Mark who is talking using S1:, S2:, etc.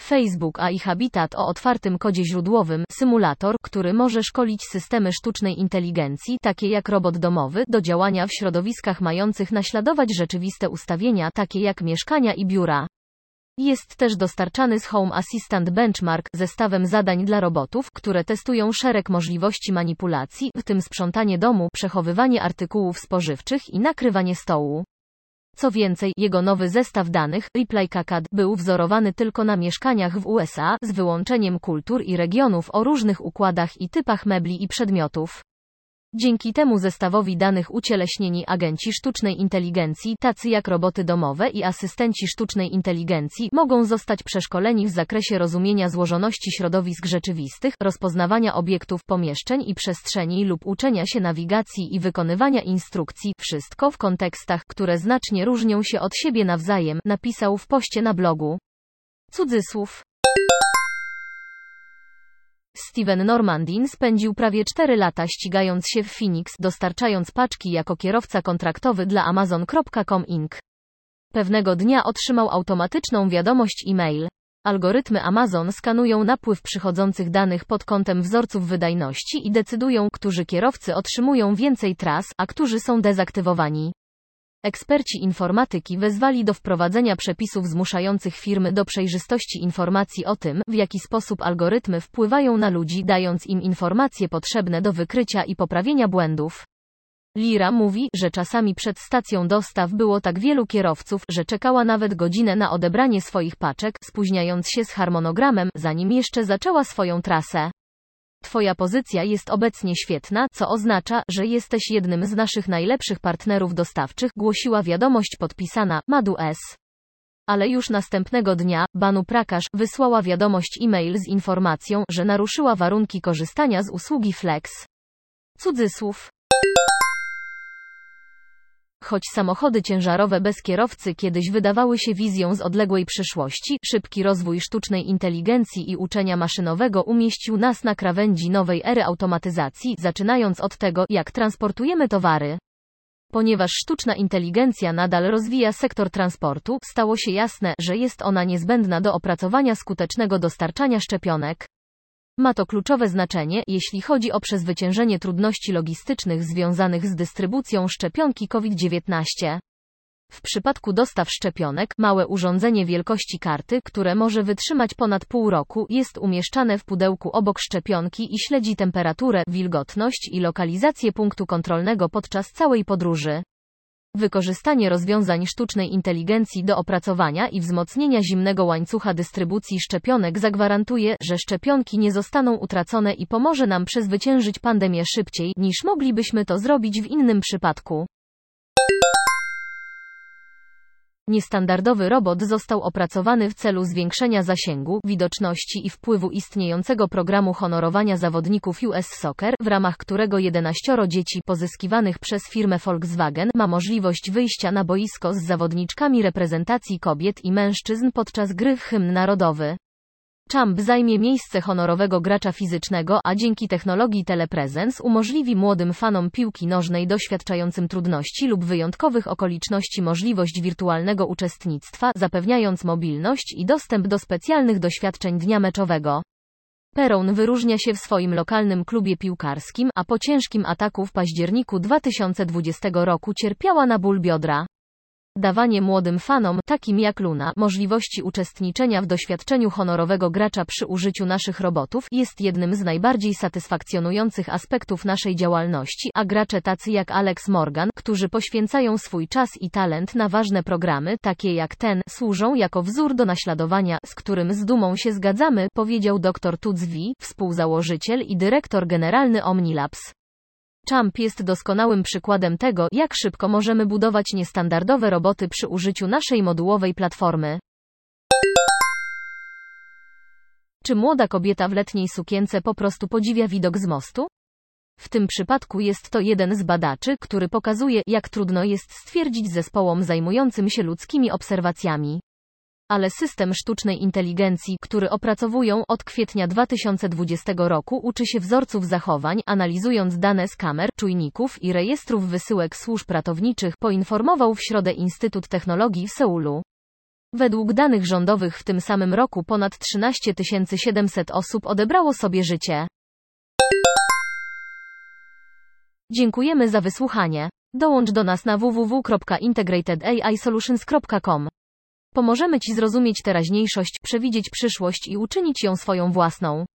S1: Facebook AI Habitat o otwartym kodzie źródłowym, symulator, który może szkolić systemy sztucznej inteligencji, takie jak robot domowy, do działania w środowiskach mających naśladować rzeczywiste ustawienia, takie jak mieszkania i biura. Jest też dostarczany z Home Assistant Benchmark, zestawem zadań dla robotów, które testują szereg możliwości manipulacji, w tym sprzątanie domu, przechowywanie artykułów spożywczych i nakrywanie stołu. Co więcej, jego nowy zestaw danych, ReplyCAD, był wzorowany tylko na mieszkaniach w USA, z wyłączeniem kultur i regionów o różnych układach i typach mebli i przedmiotów. Dzięki temu zestawowi danych ucieleśnieni agenci sztucznej inteligencji, tacy jak roboty domowe i asystenci sztucznej inteligencji, mogą zostać przeszkoleni w zakresie rozumienia złożoności środowisk rzeczywistych, rozpoznawania obiektów, pomieszczeń i przestrzeni lub uczenia się nawigacji i wykonywania instrukcji, wszystko w kontekstach, które znacznie różnią się od siebie nawzajem, napisał w poście na blogu. Cudzysłów. Steven Normandin spędził prawie 4 lata ścigając się w Phoenix, dostarczając paczki jako kierowca kontraktowy dla Amazon.com Inc. Pewnego dnia otrzymał automatyczną wiadomość e-mail. Algorytmy Amazon skanują napływ przychodzących danych pod kątem wzorców wydajności i decydują, którzy kierowcy otrzymują więcej tras, a którzy są dezaktywowani. Eksperci informatyki wezwali do wprowadzenia przepisów zmuszających firmy do przejrzystości informacji o tym, w jaki sposób algorytmy wpływają na ludzi, dając im informacje potrzebne do wykrycia i poprawienia błędów. Lira mówi, że czasami przed stacją dostaw było tak wielu kierowców, że czekała nawet godzinę na odebranie swoich paczek, spóźniając się z harmonogramem, zanim jeszcze zaczęła swoją trasę. Twoja pozycja jest obecnie świetna, co oznacza, że jesteś jednym z naszych najlepszych partnerów dostawczych, głosiła wiadomość podpisana Madu S. Ale już następnego dnia, Banu Prakash wysłała wiadomość e-mail z informacją, że naruszyła warunki korzystania z usługi Flex. Cudzysłów. Choć samochody ciężarowe bez kierowcy kiedyś wydawały się wizją z odległej przyszłości, szybki rozwój sztucznej inteligencji i uczenia maszynowego umieścił nas na krawędzi nowej ery automatyzacji, zaczynając od tego, jak transportujemy towary. Ponieważ sztuczna inteligencja nadal rozwija sektor transportu, stało się jasne, że jest ona niezbędna do opracowania skutecznego dostarczania szczepionek. Ma to kluczowe znaczenie, jeśli chodzi o przezwyciężenie trudności logistycznych związanych z dystrybucją szczepionki COVID-19. W przypadku dostaw szczepionek, małe urządzenie wielkości karty, które może wytrzymać ponad pół roku, jest umieszczane w pudełku obok szczepionki i śledzi temperaturę, wilgotność i lokalizację punktu kontrolnego podczas całej podróży. Wykorzystanie rozwiązań sztucznej inteligencji do opracowania i wzmocnienia zimnego łańcucha dystrybucji szczepionek zagwarantuje, że szczepionki nie zostaną utracone i pomoże nam przezwyciężyć pandemię szybciej, niż moglibyśmy to zrobić w innym przypadku. Niestandardowy robot został opracowany w celu zwiększenia zasięgu, widoczności i wpływu istniejącego programu honorowania zawodników US Soccer, w ramach którego 11 dzieci pozyskiwanych przez firmę Volkswagen ma możliwość wyjścia na boisko z zawodniczkami reprezentacji kobiet i mężczyzn podczas gry w hymn narodowy. Champ zajmie miejsce honorowego gracza fizycznego, a dzięki technologii telepresence umożliwi młodym fanom piłki nożnej doświadczającym trudności lub wyjątkowych okoliczności możliwość wirtualnego uczestnictwa, zapewniając mobilność i dostęp do specjalnych doświadczeń dnia meczowego. Peron wyróżnia się w swoim lokalnym klubie piłkarskim, a po ciężkim ataku w październiku 2020 roku cierpiała na ból biodra. Dawanie młodym fanom, takim jak Luna, możliwości uczestniczenia w doświadczeniu honorowego gracza przy użyciu naszych robotów jest jednym z najbardziej satysfakcjonujących aspektów naszej działalności, a gracze tacy jak Alex Morgan, którzy poświęcają swój czas i talent na ważne programy, takie jak ten, służą jako wzór do naśladowania, z którym z dumą się zgadzamy, powiedział dr Tudzwi, współzałożyciel i dyrektor generalny Omnilabs. Champ jest doskonałym przykładem tego, jak szybko możemy budować niestandardowe roboty przy użyciu naszej modułowej platformy. Czy młoda kobieta w letniej sukience po prostu podziwia widok z mostu? W tym przypadku jest to jeden z badaczy, który pokazuje, jak trudno jest stwierdzić zespołom zajmującym się ludzkimi obserwacjami. Ale system sztucznej inteligencji, który opracowują od kwietnia 2020 roku, uczy się wzorców zachowań, analizując dane z kamer, czujników i rejestrów wysyłek służb ratowniczych, poinformował w środę Instytut Technologii w Seulu. Według danych rządowych w tym samym roku ponad 13 700 osób odebrało sobie życie. Dziękujemy za wysłuchanie. Dołącz do nas na www.integratedAIsolutions.com. Pomożemy Ci zrozumieć teraźniejszość, przewidzieć przyszłość i uczynić ją swoją własną.